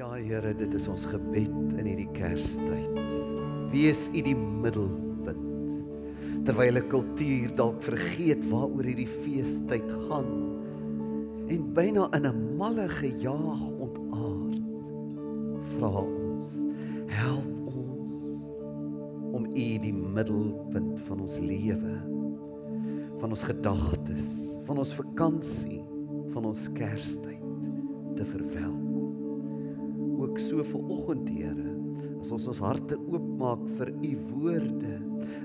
Ja Here, dit is ons gebed in hierdie Kerstyd. Wees U die middelpunt. Terwyl 'n kultuur dalk vergeet waaroor hierdie feestyd gaan en byna in 'n malle gejaag ontaard, vra ons, help ons om U die middelpunt van ons lewe, van ons gedagtes, van ons vakansie, van ons Kerstyd te verwelkom ook so vir oggend Here as ons ons harte oopmaak vir u woorde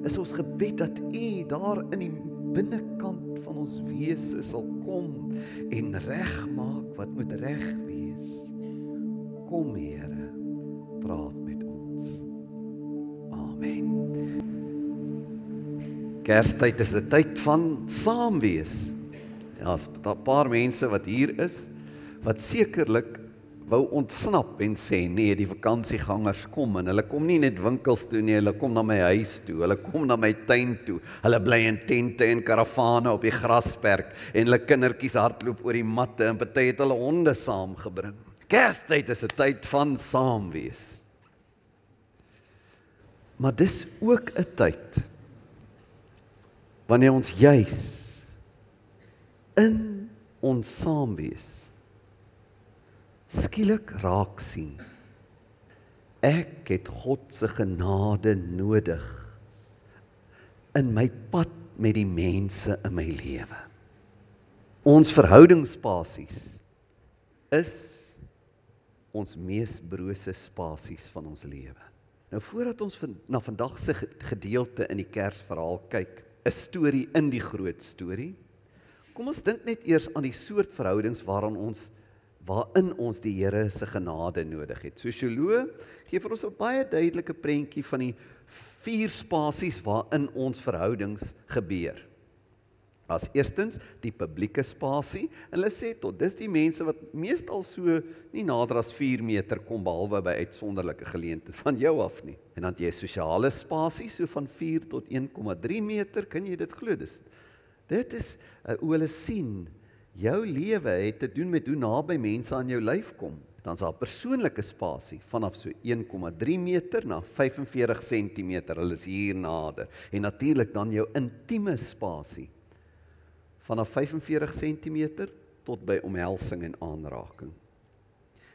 is ons gebed dat u daar in die binnekant van ons wese sal kom en regmaak wat moet reg wees. Kom Here praat met ons. Amen. Kerstyd is 'n tyd van saam wees ja 'n paar mense wat hier is wat sekerlik wou ontsnap en sê nee, die vakansiegangers kom en hulle kom nie net winkels toe nie, hulle kom na my huis toe, hulle kom na my tuin toe. Hulle bly in tente en karavane op die grasperk en hulle kindertjies hardloop oor die matte en party het hulle honde saamgebring. Kerstyd is 'n tyd van saam wees. Maar dis ook 'n tyd wanneer ons juis in ons saam wees skielik raak sien. Ek het God se genade nodig in my pad met die mense in my lewe. Ons verhoudingsspasies is ons mees brose spasies van ons lewe. Nou voordat ons van, na vandag se gedeelte in die Kersverhaal kyk, 'n storie in die groot storie. Kom ons dink net eers aan die soort verhoudings waaraan ons waarin ons die Here se genade nodig het. Sosioloë gee vir ons 'n baie duidelike prentjie van die vier spasies waarin ons verhoudings gebeur. As eerstens die publieke spasie. Hulle sê tot dis die mense wat meestal so nie nader as 4 meter kom behalwe by uitsonderlike geleenthede van jou af nie. En dan jy sosiale spasie so van 4 tot 1,3 meter, kan jy dit glo? Dis dit is uh, hoe hulle sien jou lewe het te doen met hoe naby mense aan jou lyf kom. Dan's daar persoonlike spasie vanaf so 1,3 meter na 45 cm. Hulle is hier nader. En natuurlik dan jou intieme spasie vanaf 45 cm tot by omhelsing en aanraking.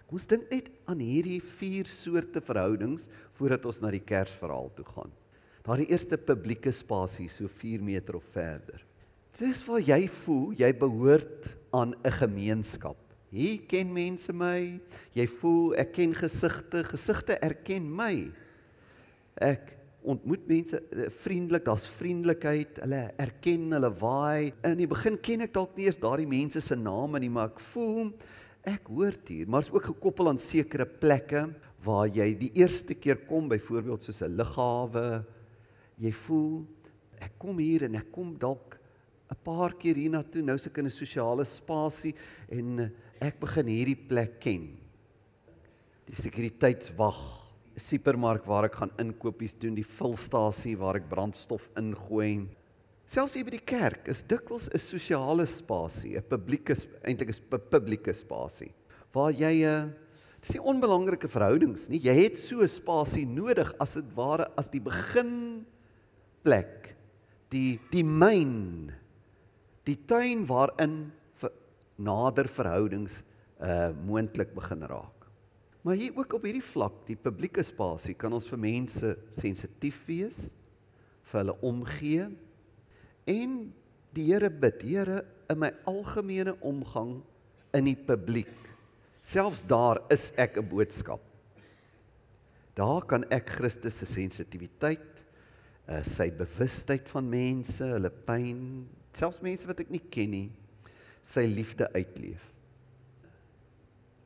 Kom ons dink net aan hierdie vier soorte verhoudings voordat ons na die Kersverhaal toe gaan. Daardie eerste publieke spasie so 4 meter of verder. Dis waar jy voel jy behoort aan 'n gemeenskap. Hier ken mense my. Jy voel ek ken gesigte, gesigte erken my. Ek ontmoet mense eh, vriendelik, daar's vriendelikheid. Hulle erken, hulle waai. In die begin ken ek dalk nie eens daardie mense se name nie, maar ek voel ek hoort hier. Maar is ook gekoppel aan sekere plekke waar jy die eerste keer kom, byvoorbeeld soos 'n lughawe. Jy voel ek kom hier en ek kom dalk 'n paar keer hiernatoe, nou se in 'n sosiale spasie en eh, ek begin hierdie plek ken. Die sekuriteitswag, 'n supermark waar ek gaan inkopies doen, die vulstasie waar ek brandstof ingooi. Selfs hier by die kerk is dikwels 'n sosiale spasie, 'n publieke eintlik is 'n publieke spasie waar jy 'n eh, dis nie onbelangrike verhoudings nie. Jy het so 'n spasie nodig as dit ware as die begin plek, die die myn die tuin waarin ver, nader verhoudings uh moontlik begin raak. Maar hier ook op hierdie vlak, die publieke spasie, kan ons vir mense sensitief wees, vir hulle omgee en die Here bid, Here, in my algemene omgang in die publiek, selfs daar is ek 'n boodskap. Daar kan ek Christus se sensitiwiteit, uh, sy bewustheid van mense, hulle pyn, selfs mense wat ek nie ken nie, sy liefde uitleef.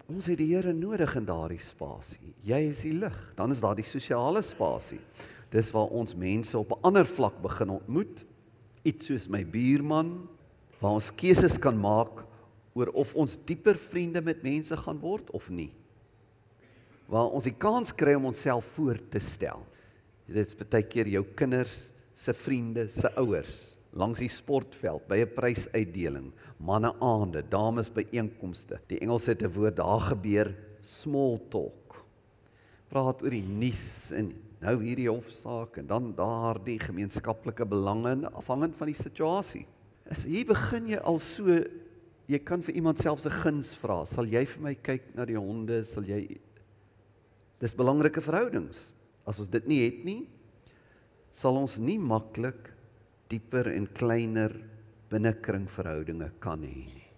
Ons het die Here nodig in daardie spasie. Jy is die lig. Dan is daar die sosiale spasie. Dis waar ons mense op 'n ander vlak begin ontmoet. Iets soos my buurman waar ons keuses kan maak oor of ons dieper vriende met mense gaan word of nie. Waar ons die kans kry om onsself voor te stel. Dit is baie keer jou kinders se vriende se ouers langs die sportveld by 'n prysuitdeling, manne aande, dames by einkomste. Die Engelse het 'n woord daar gebeur small talk. Praat oor die nuus en nou hierdie hofsaak en dan daardie gemeenskaplike belange afhangend van die situasie. As hier begin jy al so jy kan vir iemand selfs 'n guns vra. Sal jy vir my kyk na die honde? Sal jy Dis belangrike verhoudings. As ons dit nie het nie, sal ons nie maklik dieper en kleiner binnekring verhoudinge kan hê nie.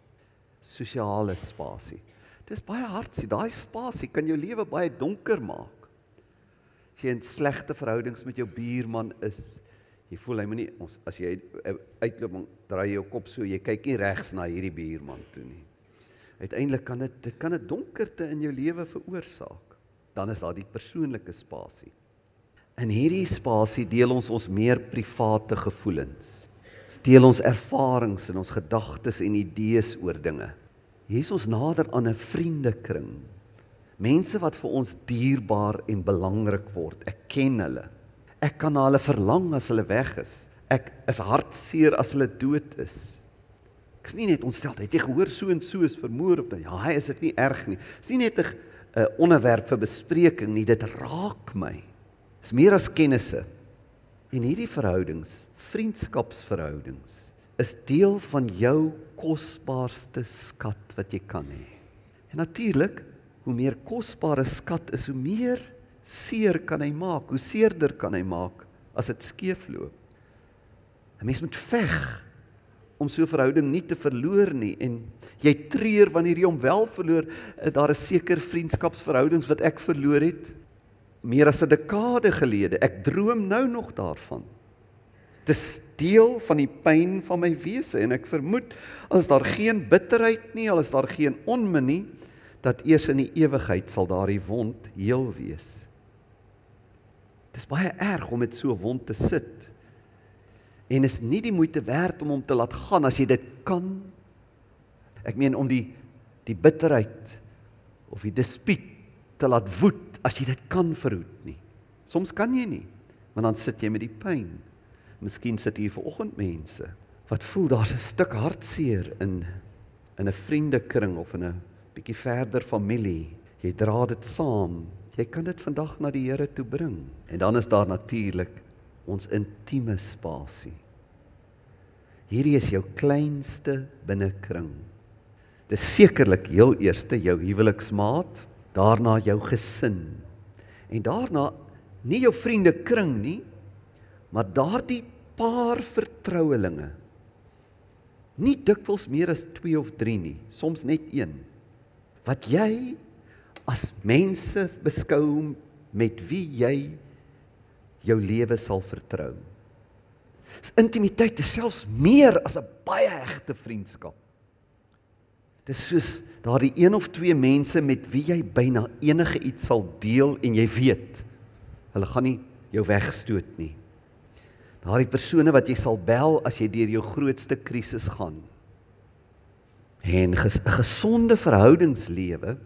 Sosiale spasie. Dis baie hartseer. Daai spasie kan jou lewe baie donker maak. As jy in slegte verhoudings met jou buurman is, jy voel hy moenie ons as jy uitloop draai jou kop so, jy kyk nie regs na hierdie buurman toe nie. Uiteindelik kan dit dit kan 'n donkerte in jou lewe veroorsaak. Dan is daar die persoonlike spasie. In hierdie spasie deel ons ons meer private gevoelens. Ons deel ons ervarings en ons gedagtes en idees oor dinge. Hier is ons nader aan 'n vriendekring. Mense wat vir ons dierbaar en belangrik word. Ek ken hulle. Ek kan na hulle verlang as hulle weg is. Ek is hartseer as hulle dood is. Ek's nie net ontstel, het jy gehoor so en so is vermoor of ja, hy is dit nie erg nie. Dis nie net 'n onderwerp vir bespreking nie, dit raak my. Dis meer as kennisse. En hierdie verhoudings, vriendskapsverhoudings, is deel van jou kosbaarste skat wat jy kan hê. En natuurlik, hoe meer kosbare skat is, hoe meer seer kan hy maak? Hoe seerder kan hy maak as dit skeefloop? 'n Mens moet veg om so 'n verhouding nie te verloor nie en jy treur wanneer jy hom wel verloor. Eh, daar is seker vriendskapsverhoudings wat ek verloor het meer as 'n dekade gelede. Ek droom nou nog daarvan. Dis deel van die pyn van my wese en ek vermoed as daar geen bitterheid nie, al is daar geen onmin nie, dat eers in die ewigheid sal daardie wond heel wees. Dis baie erg om met so 'n wond te sit. En is nie die moeite werd om hom te laat gaan as jy dit kan. Ek meen om die die bitterheid of die dispuut te laat woed as jy dit kan verhoed nie. Soms kan jy nie, want dan sit jy met die pyn. Miskien sit hier vanoggend mense wat voel daar's 'n stuk hartseer in in 'n vriendekring of in 'n bietjie verder familie. Jy dra dit saam Jy kan dit vandag na die Here toe bring. En dan is daar natuurlik ons intieme spasie. Hierdie is jou kleinste binnekring. Dis sekerlik heel eerste jou huweliksmaat, daarna jou gesin. En daarna nie jou vriende kring nie, maar daardie paar vertrouelinge. Nie dikwels meer as 2 of 3 nie, soms net 1. Wat jy as mense beskou met wie jy jou lewe sal vertrou. Dis intimiteit is selfs meer as 'n baie hegte vriendskap. Dis soos daardie een of twee mense met wie jy byna enige iets sal deel en jy weet hulle gaan nie jou wegstoot nie. Daardie persone wat jy sal bel as jy deur jou grootste krisis gaan. En 'n gesonde verhoudingslewe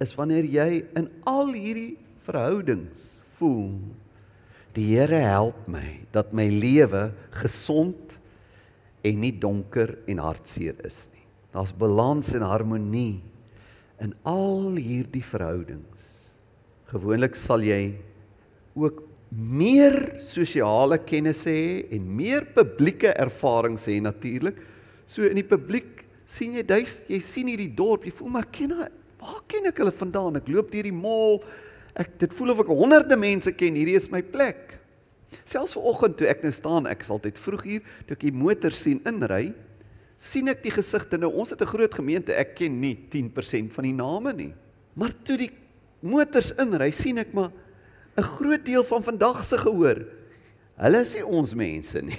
is wanneer jy in al hierdie verhoudings voel die Here help my dat my lewe gesond en nie donker en hartseer is nie. Daar's balans en harmonie in al hierdie verhoudings. Gewoonlik sal jy ook meer sosiale kennis hê en meer publieke ervarings hê natuurlik. So in die publiek sien jy duis, jy sien hierdie dorp, jy voel maar ken Waar ken ek hulle vandaan? Ek loop deur die mall. Ek dit voel of ek honderde mense ken. Hierdie is my plek. Selfs vanoggend toe ek nou staan, ek is altyd vroeg hier, toe ek die motor sien inry, sien ek die gesigte. Nou ons het 'n groot gemeente. Ek ken nie 10% van die name nie. Maar toe die motors inry, sien ek maar 'n groot deel van vandag se gehoor. Hulle is nie ons mense nie.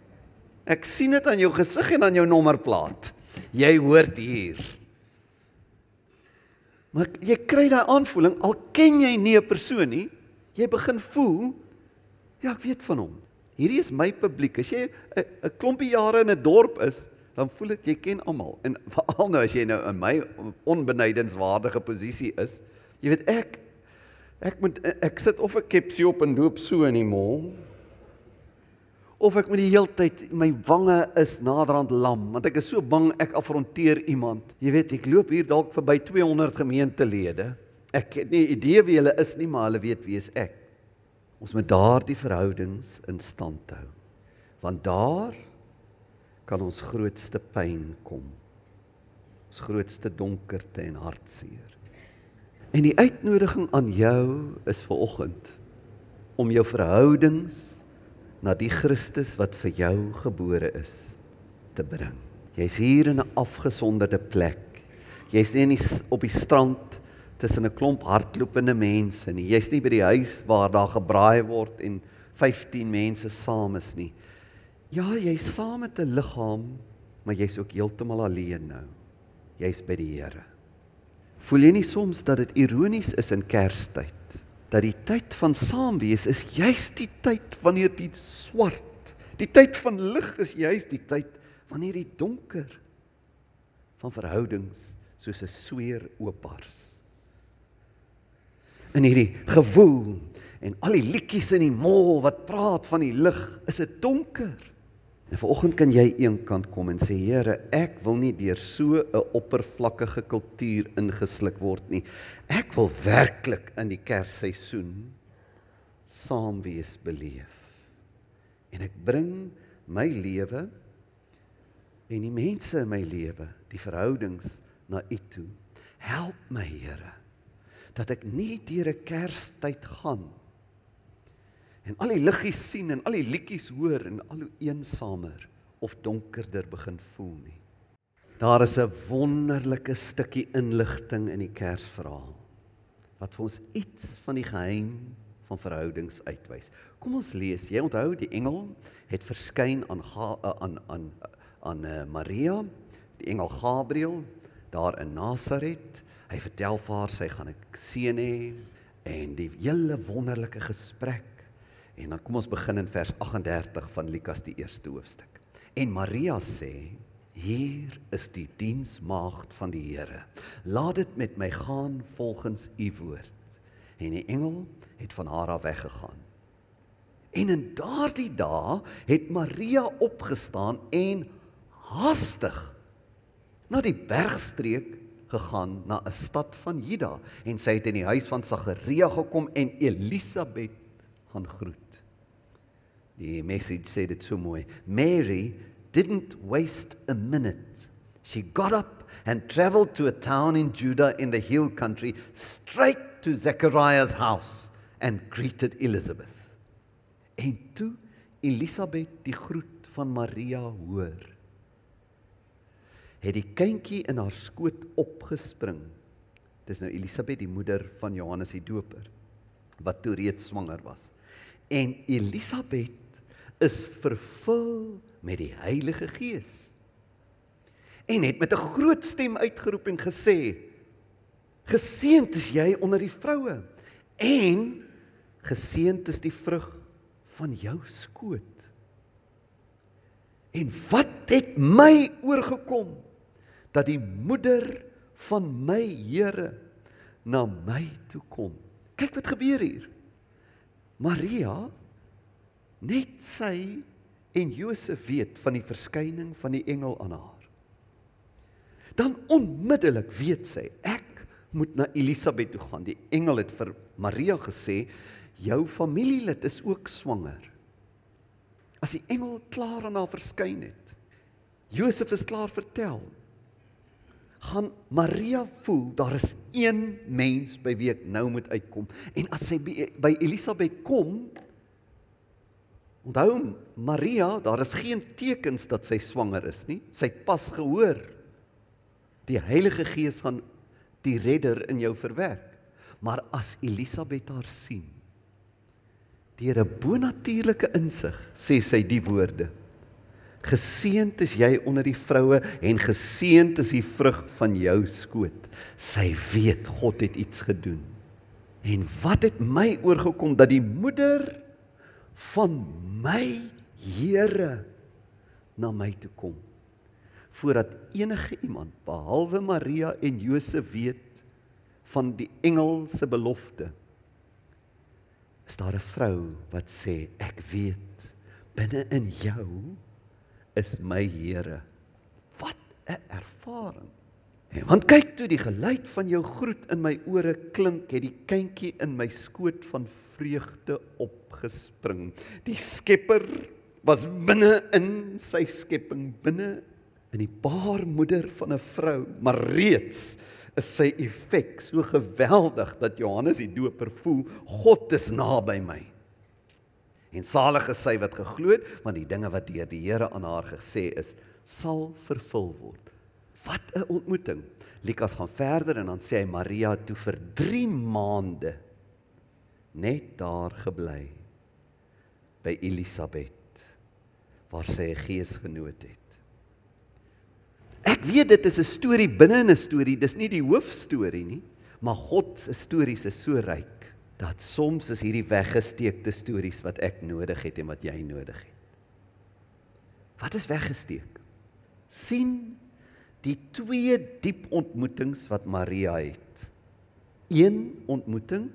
Ek sien dit aan jou gesig en aan jou nommerplaat. Jy hoort hier. Maar jy kry daai aanvoeling al ken jy nie 'n persoon nie, jy begin voel ja, ek weet van hom. Hierdie is my publiek. As jy 'n klompie jare in 'n dorp is, dan voel dit jy ken almal. En veral nou as jy nou in my onbenydenswaardige posisie is, jy weet ek ek moet ek sit of 'n kepsie op en loop so in die mall of ek met die heeltyd my wange is naderhand lam want ek is so bang ek afronteer iemand. Jy weet, ek loop hier dalk verby 200 gemeentelede. Ek het nie idee wie hulle is nie, maar hulle weet wie ek. Ons moet daardie verhoudings in stand hou. Want daar kan ons grootste pyn kom. Ons grootste donkerte en hartseer. En die uitnodiging aan jou is ver oggend om jou verhoudings na die Christus wat vir jou gebore is te bring. Jy's hier in 'n afgesonderde plek. Jy's nie die, op die strand tussen 'n klomp hardlopende mense nie. Jy's nie by die huis waar daar gebraai word en 15 mense saam is nie. Ja, jy's saam met 'n liggaam, maar jy's ook heeltemal alleen nou. Jy's by die Here. Voel jy nie soms dat dit ironies is in Kerstyd? dat die tyd van saam wees is juis die tyd wanneer die swart, die tyd van lig is juis die tyd wanneer die donker van verhoudings soos 'n sweer oopbars. In hierdie gewoel en al die liedjies in die mall wat praat van die lig, is dit donker. En vanoggend kan jy eenkant kom en sê Here, ek wil nie deur so 'n oppervlakkige kultuur ingesluk word nie. Ek wil werklik in die Kersseisoen saam wees beleef. En ek bring my lewe en die mense in my lewe, die verhoudings na U toe. Help my Here dat ek nie deur 'n Kerstyd gaan en al die liggies sien en al die liedjies hoor en al hoe eensamer of donkerder begin voel nie. Daar is 'n wonderlike stukkie inligting in die Kersverhaal wat vir ons iets van die geheim van verhoudings uitwys. Kom ons lees. Jy onthou die engel het verskyn aan eh, aan aan aan uh, Maria, die engel Gabriël daar in Nasaret. Hy vertel vir haar sy gaan 'n seun hê en die hele wonderlike gesprek En dan kom ons begin in vers 38 van Lukas die eerste hoofstuk. En Maria sê: Hier is die diensmaagd van die Here. Laat dit met my gaan volgens u woord. En die engel het van haar af weggegaan. En in daardie dae het Maria opgestaan en haastig na die bergstreek gegaan na 'n stad van Juda en sy het in die huis van Sagaria gekom en Elisabet gaan groet. Die message sê dit so mooi. Mary didn't waste a minute. She got up and traveled to a town in Judah in the hill country straight to Zechariah's house and greeted Elizabeth. En toe Elisabeth die groet van Maria hoor, het die kindjie in haar skoot opgespring. Dis nou Elisabeth die moeder van Johannes die Doper wat toe reeds swanger was. En Elisabeth is vervul met die Heilige Gees. En het met 'n groot stem uitgeroep en gesê: Geseënd is jy onder die vroue en geseënd is die vrug van jou skoot. En wat het my oorgekom dat die moeder van my Here na my toe kom? Kyk wat gebeur hier. Maria Net sy en Josef weet van die verskyning van die engel aan haar. Dan onmiddellik weet sy, ek moet na Elisabet toe gaan. Die engel het vir Maria gesê, jou familielid is ook swanger. As die engel klaar aan haar verskyn het, Josef is klaar vertel, gaan Maria voel daar is een mens by wie ek nou moet uitkom. En as sy by Elisabet kom, Onthou Maria, daar is geen tekens dat sy swanger is nie. Sy pas gehoor. Die Heilige Gees gaan die redder in jou verwerk. Maar as Elisabet haar sien, deur 'n bonatuurlike insig, sê sy die woorde: Geseënd is jy onder die vroue en geseënd is die vrug van jou skoot. Sy weet God het iets gedoen. En wat het my oorgekom dat die moeder van my Here na my toe kom voordat enige iemand behalwe Maria en Josef weet van die engel se belofte is daar 'n vrou wat sê ek weet binne in jou is my Here. Wat 'n ervaring. En want kyk toe die geluid van jou groet in my ore klink, het die kindjie in my skoot van vreugde opgespring. Die Skepper was binne in sy skepping, binne in die baarmoeder van 'n vrou, maar reeds is sy effek so geweldig dat Johannes die Doper voel God is naby my. En salig is sy wat geglo het, want die dinge wat deur die Here aan haar gesê is, sal vervul word. Wat 'n ontmoeting. Lukas gaan verder en dan sê hy Maria toe vir 3 maande net daar gebly by Elisabet waar sy 'n gees genoot het. Ek weet dit is 'n storie binne 'n storie, dis nie die hoofstorie nie, maar God se stories is so ryk dat soms is hierdie weggesteekte stories wat ek nodig het en wat jy nodig het. Wat is weggesteek? sien die twee diep ontmoetings wat Maria het. Een ontmoeting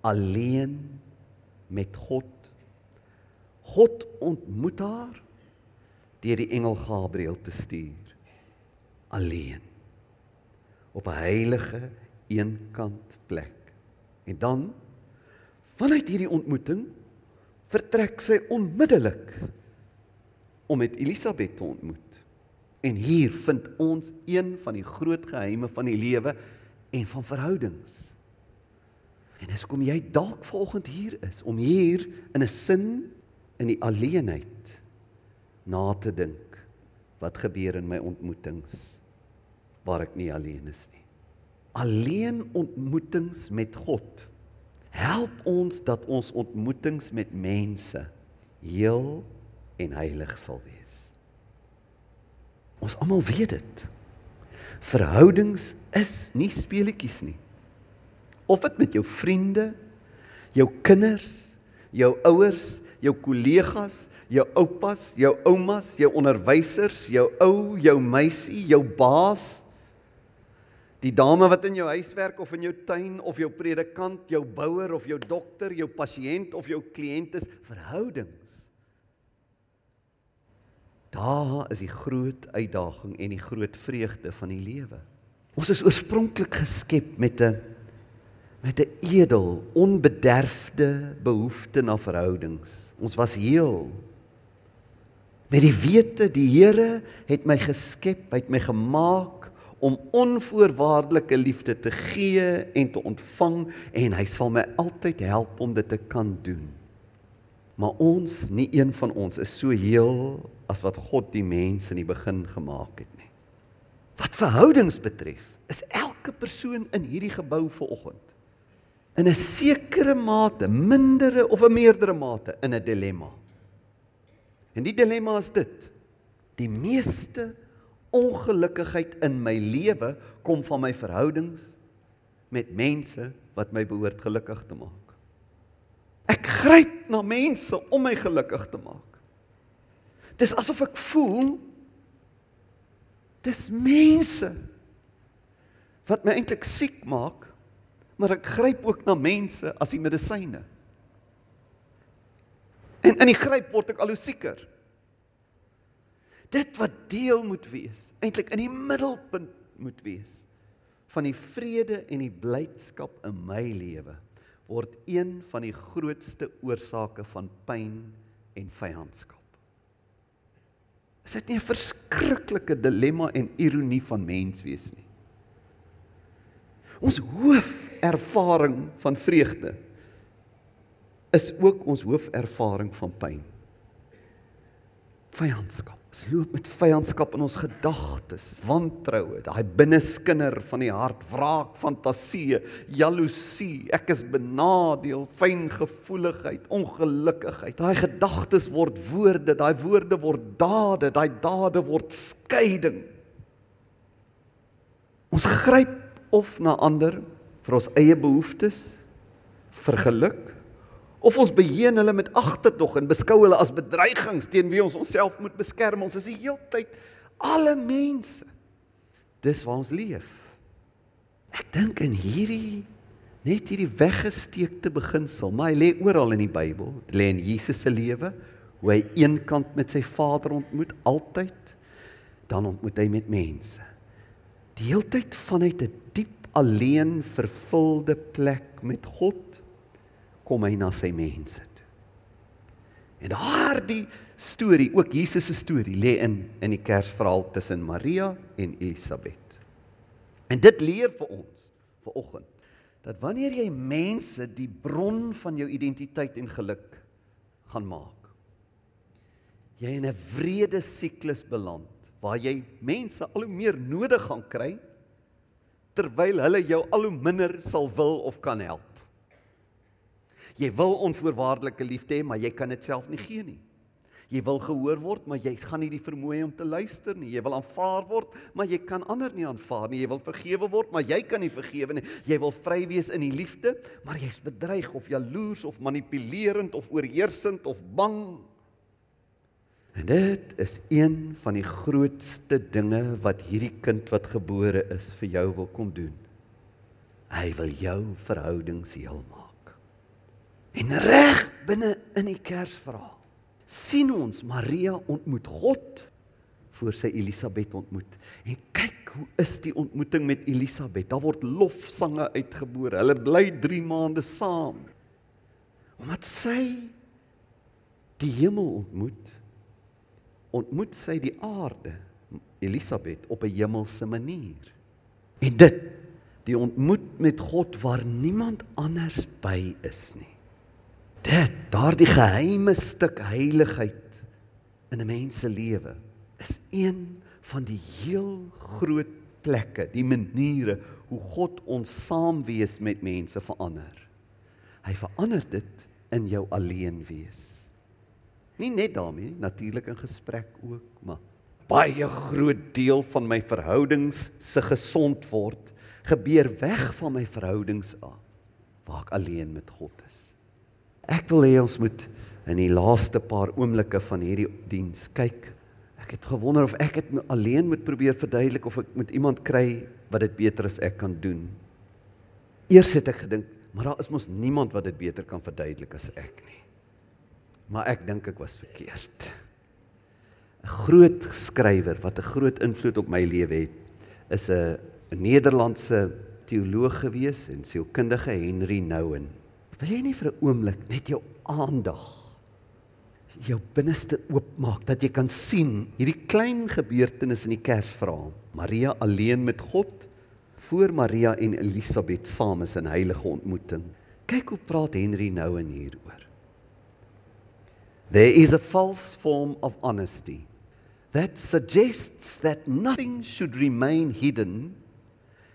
alleen met God. God ontmoet haar deur die engel Gabriël te stuur. Alleen op 'n heilige eenkant plek. En dan vanuit hierdie ontmoeting vertrek sy onmiddellik om met Elisabet te ontmoet. En hier vind ons een van die groot geheime van die lewe en van verhoudings. En dis kom jy dalk volgend hier is om hier in 'n sin in die alleenheid na te dink wat gebeur in my ontmoetings waar ek nie alleen is nie alleen ontmoetings met God help ons dat ons ontmoetings met mense heel en heilig sal wees. Ons almal weet dit. Verhoudings is nie speletjies nie. Of dit met jou vriende, jou kinders, jou ouers, jou kollegas, jou oupas, jou oumas, jou onderwysers, jou ou, jou meisie, jou baas, Die dame wat in jou huis werk of in jou tuin of jou predikant, jou bouer of jou dokter, jou pasiënt of jou kliënt is verhoudings. Daar is die groot uitdaging en die groot vreugde van die lewe. Ons is oorspronklik geskep met 'n met 'n edel, onbederfde behoefte na verhoudings. Ons was heel met die wete die Here het my geskep, hy het my gemaak om onvoorwaardelike liefde te gee en te ontvang en hy sal my altyd help om dit te kan doen. Maar ons, nie een van ons is so heel as wat God die mens in die begin gemaak het nie. Wat verhoudings betref, is elke persoon in hierdie gebou vanoggend in 'n sekere mate, mindere of 'n meerdere mate in 'n dilemma. En die dilemma is dit: die meeste ongelukkigheid in my lewe kom van my verhoudings met mense wat my behoort gelukkig te maak. Ek gryp na mense om my gelukkig te maak. Dis asof ek voel dis mense wat my eintlik siek maak, maar ek gryp ook na mense as die medisyne. En in die gryp word ek al hoe sieker dit wat deel moet wees, eintlik in die middelpunt moet wees van die vrede en die blydskap in my lewe word een van die grootste oorsake van pyn en vyandskap. Is dit nie 'n verskriklike dilemma en ironie van mens wees nie? Ons hoofervaring van vreugde is ook ons hoofervaring van pyn. Vyandskap. Ons loop met vyandskap in ons gedagtes, wantroue, daai binneskinder van die hart, wraak, fantasieë, jaloesie, ek is benadeel, fyngevoeligheid, ongelukkigheid. Daai gedagtes word woorde, daai woorde word dade, daai dade word skeiding. Ons gryp of na ander vir ons eie behoeftes, vir geluk of ons beheen hulle met agterdog en beskou hulle as bedreigings teen wie ons onsself moet beskerm. Ons is die heeltyd alle mense. Dis waar ons leef. Ek dink in hierdie net hierdie weggesteekte beginsel, maar hy lê oral in die Bybel. Dit lê in Jesus se lewe, Hoe hy eenkant met sy Vader ontmoet altyd, dan ontmoet hy met mense. Die heeltyd vanuit 'n diep alleen vervulde plek met God kom hy na sy mense toe. En daardie storie, ook Jesus se storie, lê in in die Kersverhaal tussen Maria en Elisabet. En dit leer vir ons vir oggend dat wanneer jy mense die bron van jou identiteit en geluk gaan maak, jy in 'n vrede siklus beland waar jy mense al hoe meer nodig gaan kry terwyl hulle jou al hoe minder sal wil of kan help. Jy wil onvoorwaardelike liefde hê, maar jy kan dit self nie gee nie. Jy wil gehoor word, maar jy gaan nie die vermoë om te luister nie. Jy wil aanvaar word, maar jy kan ander nie aanvaar nie. Jy wil vergewe word, maar jy kan nie vergewe nie. Jy wil vry wees in die liefde, maar jy's bedreig of jaloers of manipulerend of oorheersend of bang. En dit is een van die grootste dinge wat hierdie kind wat gebore is vir jou wil kom doen. Hy wil jou verhoudings heel maak. En reg binne in die Kersverhaal sien ons Maria ontmoet God voor sy Elisabet ontmoet. En kyk hoe is die ontmoeting met Elisabet. Daar word lofsange uitgebore. Hulle bly 3 maande saam. Omdat sy die hemel ontmoet, ontmoet sy die aarde, Elisabet op 'n hemelse manier. En dit die ontmoet met God waar niemand anders by is nie. Dit, daardie geheime stuk heiligheid in 'n mens se lewe is een van die heel groot plekke, die maniere hoe God ons saam wees met mense verander. Hy verander dit in jou alleen wees. Nie net daarmee, natuurlik in gesprek ook, maar baie groot deel van my verhoudings se gesond word gebeur weg van my verhoudings af waar ek alleen met God is. Ek wil hê ons moet in die laaste paar oomblikke van hierdie diens kyk. Ek het gewonder of ek dit alleen moet probeer verduidelik of ek met iemand kry wat dit beter as ek kan doen. Eers het ek gedink, maar daar is mos niemand wat dit beter kan verduidelik as ek nie. Maar ek dink ek was verkeerd. 'n Groot skrywer wat 'n groot invloed op my lewe het, is 'n Nederlandse teoloog gewees en sielkundige Henry Nouwen. Wil jy nie vir 'n oomblik net jou aandag jou binneste oopmaak dat jy kan sien hierdie klein gebeurtenis in die Kersverhaal. Maria alleen met God voor Maria en Elisabet saam is in heilige ontmoeting. Kyk hoe praat Henry nou en hieroor. There is a false form of honesty that suggests that nothing should remain hidden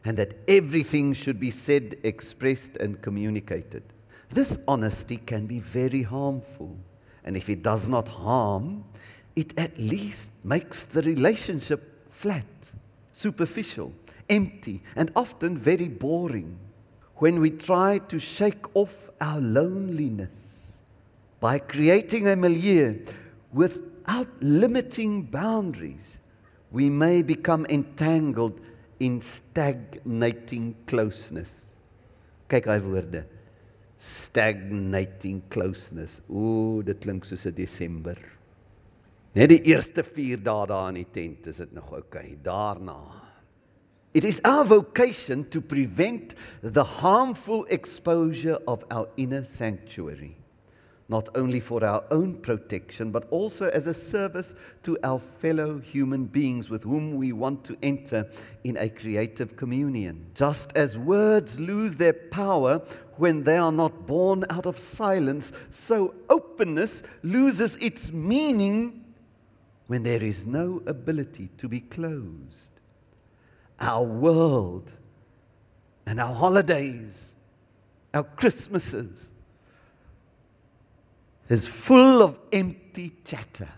and that everything should be said, expressed and communicated. This honesty can be very harmful. And if it does not harm, it at least makes the relationship flat, superficial, empty, and often very boring. When we try to shake off our loneliness by creating a milieu without limiting boundaries, we may become entangled in stagnating closeness. Kyk hy woorde stagnating closeness. Ooh, dit klink soos 'n Desember. Net die eerste 4 dae daar in die tent is dit nog oukei. Okay. Daarna It is our vocation to prevent the harmful exposure of our inner sanctuary, not only for our own protection, but also as a service to our fellow human beings with whom we want to enter in a creative communion. Just as words lose their power when they are not born out of silence, so openness loses its meaning when there is no ability to be closed. Our world and our holidays, our Christmases, is full of empty chatter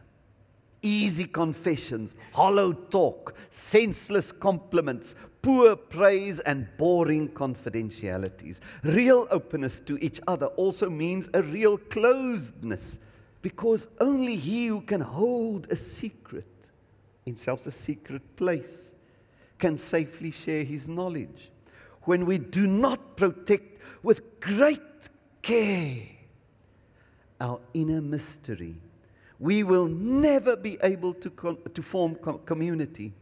easy confessions, hollow talk, senseless compliments, poor praise, and boring confidentialities. Real openness to each other also means a real closedness, because only he who can hold a secret, in self a secret place, can safely share his knowledge. When we do not protect with great care our inner mystery, we will never be able to, to form community.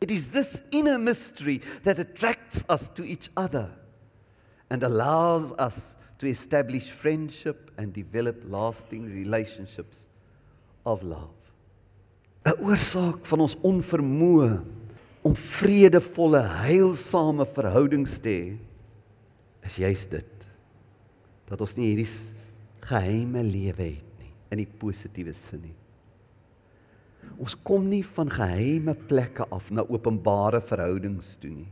It is this inner mystery that attracts us to each other and allows us to establish friendship and develop lasting relationships of love. 'n Oorsaak van ons onvermoë om vredevolle, heilsame verhoudings te hê is juist dit dat ons nie hierdie geheime lewe het nie in die positiewe sin nie. Ons kom nie van geheime plekke af na openbare verhoudings toe nie.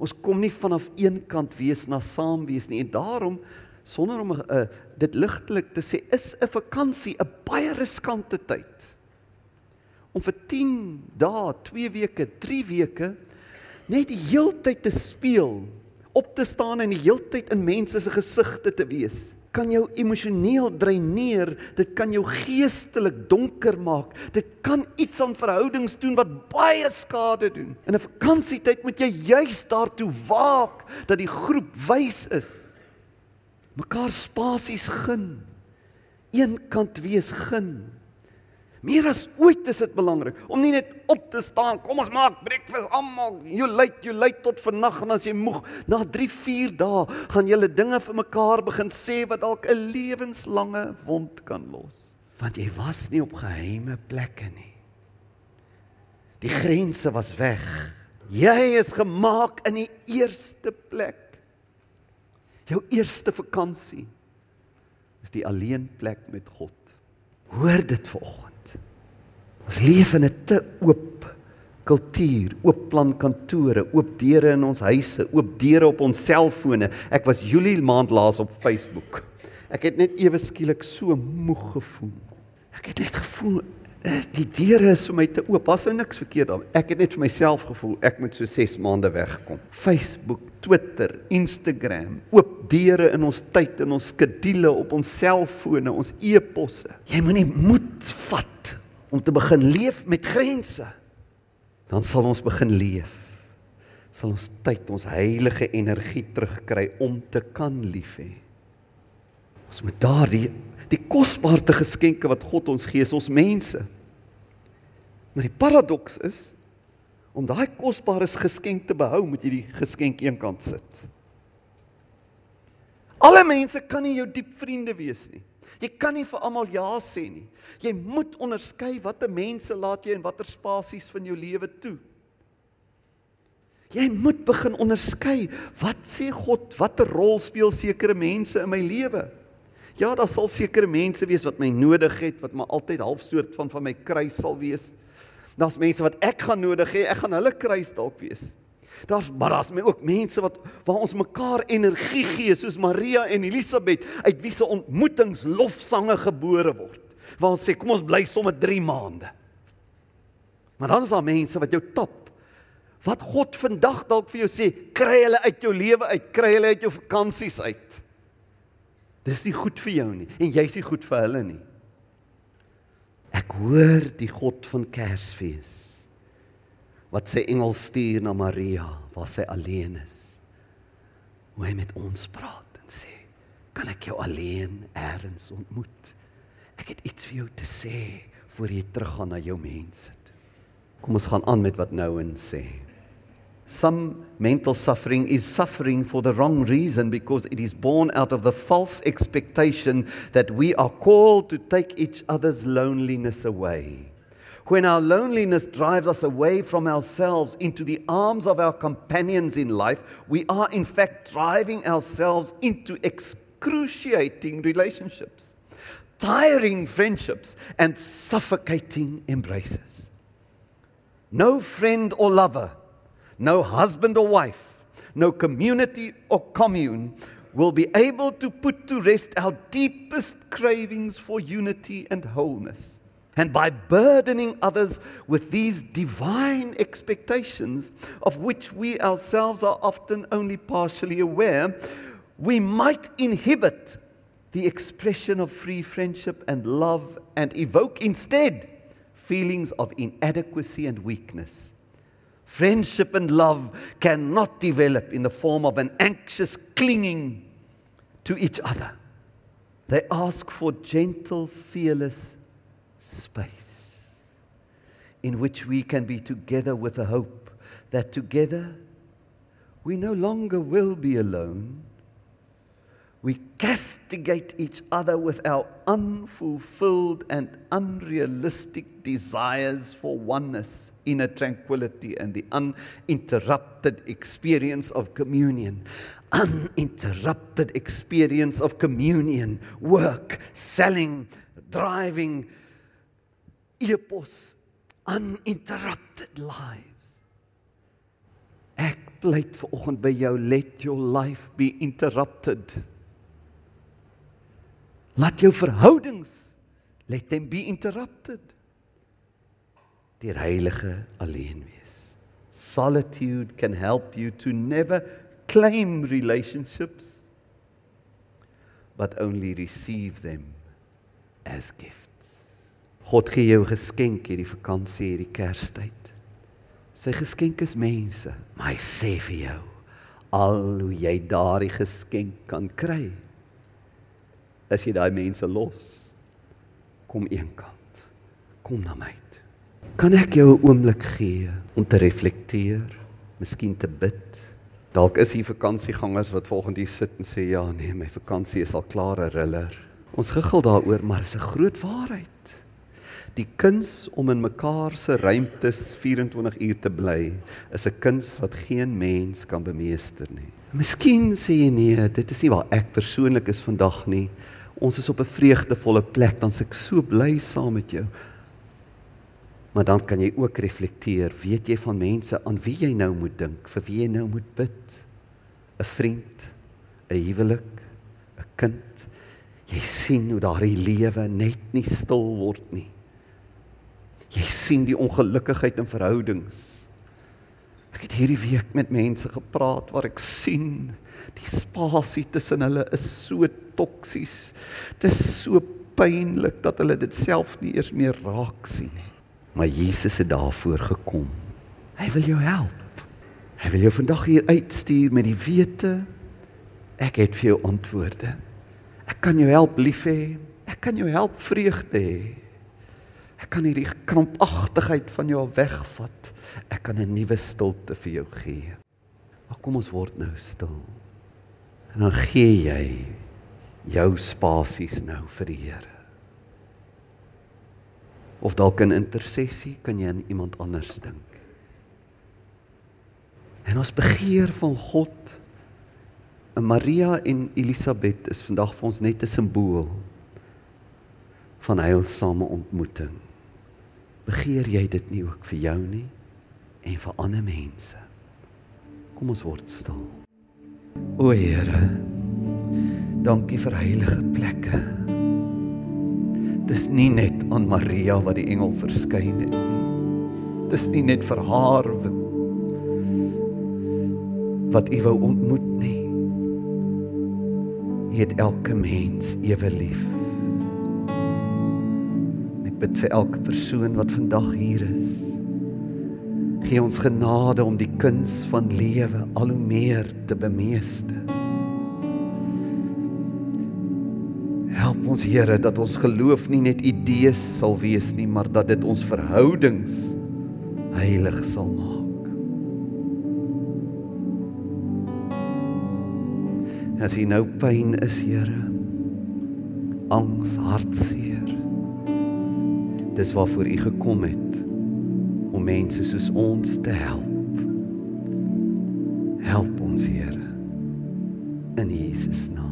Ons kom nie vanaf een kant wees na saam wees nie en daarom sonder om uh, dit ligtelik te sê is 'n vakansie 'n baie riskante tyd. Om vir 10 dae, 2 weke, 3 weke net die heeltyd te speel, op te staan en die heeltyd in mense se gesigte te wees kan jou emosioneel dreineer, dit kan jou geestelik donker maak. Dit kan iets aan verhoudings doen wat baie skade doen. In 'n vakansietyd moet jy juis daartoe waak dat die groep wys is. Mekaar spasies gun. Een kant wees gun. Meer as ooit is dit belangrik om nie net op te staan, kom ons maak breakfast almal. You late, you late tot vannag en as jy moeg, na 3, 4 dae gaan julle dinge vir mekaar begin sê wat dalk 'n lewenslange wond kan los. Want jy was nie op geheime plekke nie. Die grense was weg. Jy is gemaak in die eerste plek. Jou eerste vakansie is die alleen plek met God. Hoor dit vanoggend. Ons leef in 'n te oop kultuur, oop plan kantore, oop deure in ons huise, oop deure op ons selfone. Ek was Julie maand laas op Facebook. Ek het net ewe skielik so moeg gevoel. Ek het net gevoel eh, die deure is vir my te oop. Was nou niks verkeerd daar. Ek het net vir myself gevoel ek moet so 6 maande wegkom. Facebook, Twitter, Instagram, oop deure in ons tyd en ons skedules op ons selfone, ons e-posse. Jy moenie moed vat om te begin leef met grense, dan sal ons begin leef. Sal ons tyd, ons heilige energie terugkry om te kan lief hê. Ons moet daardie die kosbaarste geskenke wat God ons gee, is ons mense. Maar die paradoks is om daai kosbare geskenk te behou, moet jy die geskenk eenkant sit. Alle mense kan nie jou diep vriende wees nie. Jy kan nie vir almal ja sê nie. Jy moet onderskei watter mense laat jy in watter spasies van jou lewe toe. Jy moet begin onderskei wat sê God, watter rol speel sekere mense in my lewe? Ja, daar sal sekere mense wees wat my nodig het, wat maar altyd halfsoort van van my kruis sal wees. Daar's mense wat ek gaan nodig hê, ek gaan hulle kruis dalk wees. Daar's maar daar's my ook mense wat waar ons mekaar energie gee soos Maria en Elisabet uit wie se ontmoetings lofsange gebore word. Waar ons sê kom ons bly sommer 3 maande. Maar dan is daar mense wat jou tap. Wat God vandag dalk vir jou sê, kry hulle uit jou lewe uit, kry hulle uit jou vakansies uit. Dis nie goed vir jou nie en jy's nie goed vir hulle nie. Ek hoor die God van Kersfees wat sy engel stuur na Maria waar sy alleen is. Hoe hy met ons praat en sê, "Kan ek jou alleen eers ontmoet? Ek het iets vir jou te sê voor jy teruggaan na jou mense toe." Kom ons gaan aan met wat nou en sê. Some mental suffering is suffering for the wrong reason because it is born out of the false expectation that we are called to take each other's loneliness away. When our loneliness drives us away from ourselves into the arms of our companions in life, we are in fact driving ourselves into excruciating relationships, tiring friendships, and suffocating embraces. No friend or lover, no husband or wife, no community or commune will be able to put to rest our deepest cravings for unity and wholeness. And by burdening others with these divine expectations, of which we ourselves are often only partially aware, we might inhibit the expression of free friendship and love and evoke instead feelings of inadequacy and weakness. Friendship and love cannot develop in the form of an anxious clinging to each other. They ask for gentle, fearless in which we can be together with a hope that together we no longer will be alone. We castigate each other with our unfulfilled and unrealistic desires for oneness, inner tranquility, and the uninterrupted experience of communion. Uninterrupted experience of communion, work, selling, driving, epos, uninterrupted lives. Ek pleit vanoggend by jou let your life be interrupted. Laat jou verhoudings let them be interrupted. Die heilige alleen wees. Solitude can help you to never claim relationships but only receive them as gifts. God gee jou geskenk hierdie vakansie, hierdie Kerstyd. Sy geskenk is mense, maar hy sê vir jou al hoe jy daardie geskenk kan kry as jy daai mense los. Kom eenkant kom na my toe. Kan ek jou 'n oomblik gee om te reflekteer miskien te bid? Dalk is hier vakansiegangers wat volgende hier sit en sê ja nee my vakansie is al klaar 'n riller. Ons giggel daaroor maar is 'n groot waarheid die kuns om in mekaar se ruimtes 24 uur te bly is 'n kuns wat geen mens kan bemeester nie Miskien sê jy nee, dit is nie waar ek persoonlik is vandag nie ons is op 'n vreugdevolle plek, dan se ek so bly saam met jou. Maar dan kan jy ook reflekteer, weet jy van mense aan wie jy nou moet dink, vir wie jy nou moet bid? 'n Vriend, 'n huwelik, 'n kind. Jy sien hoe daardie lewe net nie stil word nie. Jy sien die ongelukkigheid in verhoudings. Ek het hierdie week met mense gepraat waar ek sien die spasie tussen hulle is so toksies. Dit is so pynlik dat hulle dit self nie eers meer raak sien nie. Maar Jesus het daarvoor gekom. Hy wil jou help. Hy wil jou vandag hier uitstuur met die wete ek het vir jou antwoorde. Ek kan jou help lief hê. Ek kan jou help vreugde hê. Ek kan hierdie krampagtigheid van jou wegvat. Ek kan 'n nuwe stilte vir jou gee. Maar kom ons word nou stil. En dan gee jy jou spasies nou vir die Here. Of dalk in intersessie kan jy aan iemand anders dink. En ons begeer van God. En Maria en Elisabet is vandag vir ons net 'n simbool van heilsame ontmoeting. Begeer jy dit nie ook vir jou nie en vir ander mense? Kom ons word stil. O Here, Dankie vir heilige plekke. Dis nie net aan Maria wat die engel verskyn het nie. Dis nie net vir haar wat U wou ontmoet nie. U het elke mens ewe lief. Bid vir elke persoon wat vandag hier is. Gee ons genade om die kuns van lewe al hoe meer te bemeester. ons Here dat ons geloof nie net idees sal wees nie, maar dat dit ons verhoudings heilig sal maak. As jy nou pyn is, Here, angs, hartseer. Dis waarvoor U gekom het om mense soos ons te help. Help ons, Here, in Jesus naam.